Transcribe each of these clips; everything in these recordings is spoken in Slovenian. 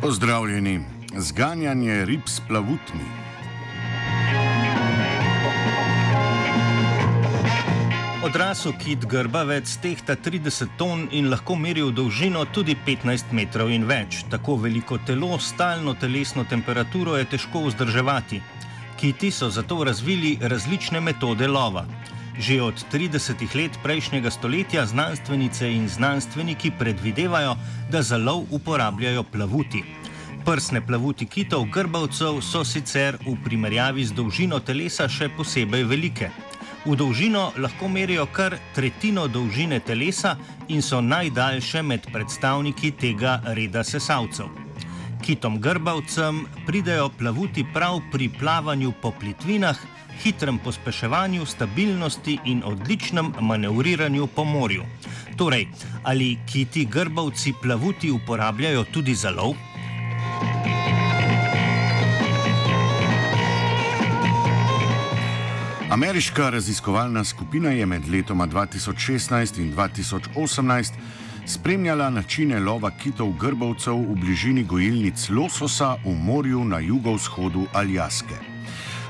Pozdravljeni, zganjanje rib s plavutmi. Odrasel kit grbavec tehta 30 ton in lahko meri v dolžino tudi 15 metrov in več. Tako veliko telo, stalno telesno temperaturo je težko vzdrževati. Kiti so zato razvili različne metode lova. Že od 30 let prejšnjega stoletja znanstvenice in znanstveniki predvidevajo, da za lov uporabljajo plavuti. Prsne plavuti kitov grbavcev so sicer v primerjavi z dolžino telesa še posebej velike. V dolžino lahko merijo kar tretjino dolžine telesa in so najdaljše med predstavniki tega reda sesalcev. Kitom grbavcem pridejo plavuti prav pri plavanju po plitvinah, hitrem pospeševanju, stabilnosti in odličnem manevriranju po morju. Torej, ali kiti grbavci plavuti uporabljajo tudi za lov? Ameriška raziskovalna skupina je med letoma 2016 in 2018 spremljala načine lova kitov grbovcev v bližini gojilnic lososa v morju na jugovzhodu Aljaske.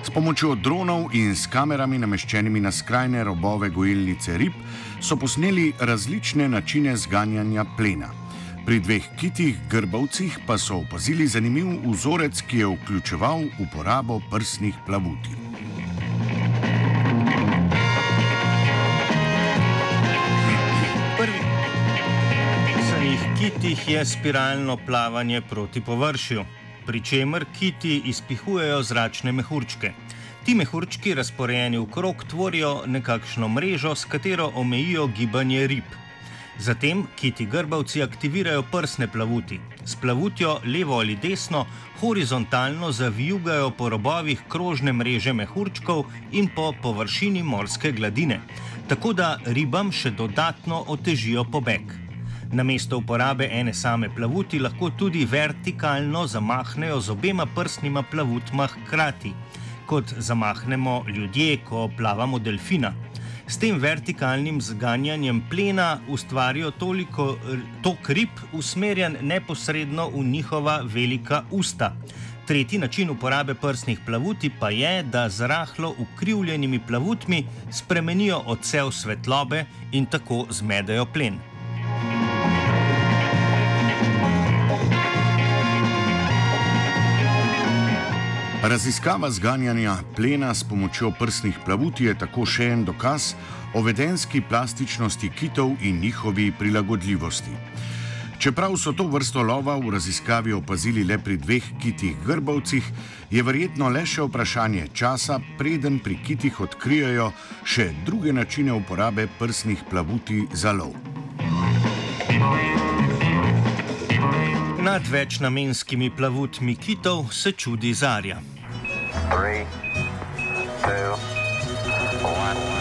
S pomočjo dronov in s kamerami nameščenimi na skrajne robove gojilnice rib so posneli različne načine zganjanja plena. Pri dveh kitih grbovcih pa so opazili zanimiv vzorec, ki je vključeval uporabo prsnih plavuti. Kitih je spiralno plavanje proti površju, pri čemer kiti izpihujejo zračne mehurčke. Ti mehurčki, razporejeni v krog, tvorijo nekakšno mrežo, s katero omejijo gibanje rib. Zatem kiti grbavci aktivirajo prsne plavuti. S plavutjo levo ali desno horizontalno zavijugajo po robovih krožne mreže mehurčkov in po površini morske gladine, tako da ribam še dodatno otežijo pobeg. Namesto uporabe ene same plavuti lahko tudi vertikalno zamahnejo z obema prstnima plavutma hkrati, kot zamahnemo ljudje, ko plavamo delfina. S tem vertikalnim zganjanjem plena ustvarijo toliko tok rib, usmerjen neposredno v njihova velika usta. Tretji način uporabe prstnih plavuti pa je, da z rahlo ukrivljenimi plavutmi spremenijo odsev svetlobe in tako zmedejo plen. Raziskava zganjanja plena s pomočjo prstnih plavuti je tako še en dokaz o vedenski plastičnosti kitov in njihovi prilagodljivosti. Čeprav so to vrsto lova v raziskavi opazili le pri dveh kitih grbovcih, je verjetno le še vprašanje časa, preden pri kitih odkrijajo še druge načine uporabe prstnih plavuti za lov. Nad večnamenskimi plavutmi kitov se čudi zarja. Three, two, one.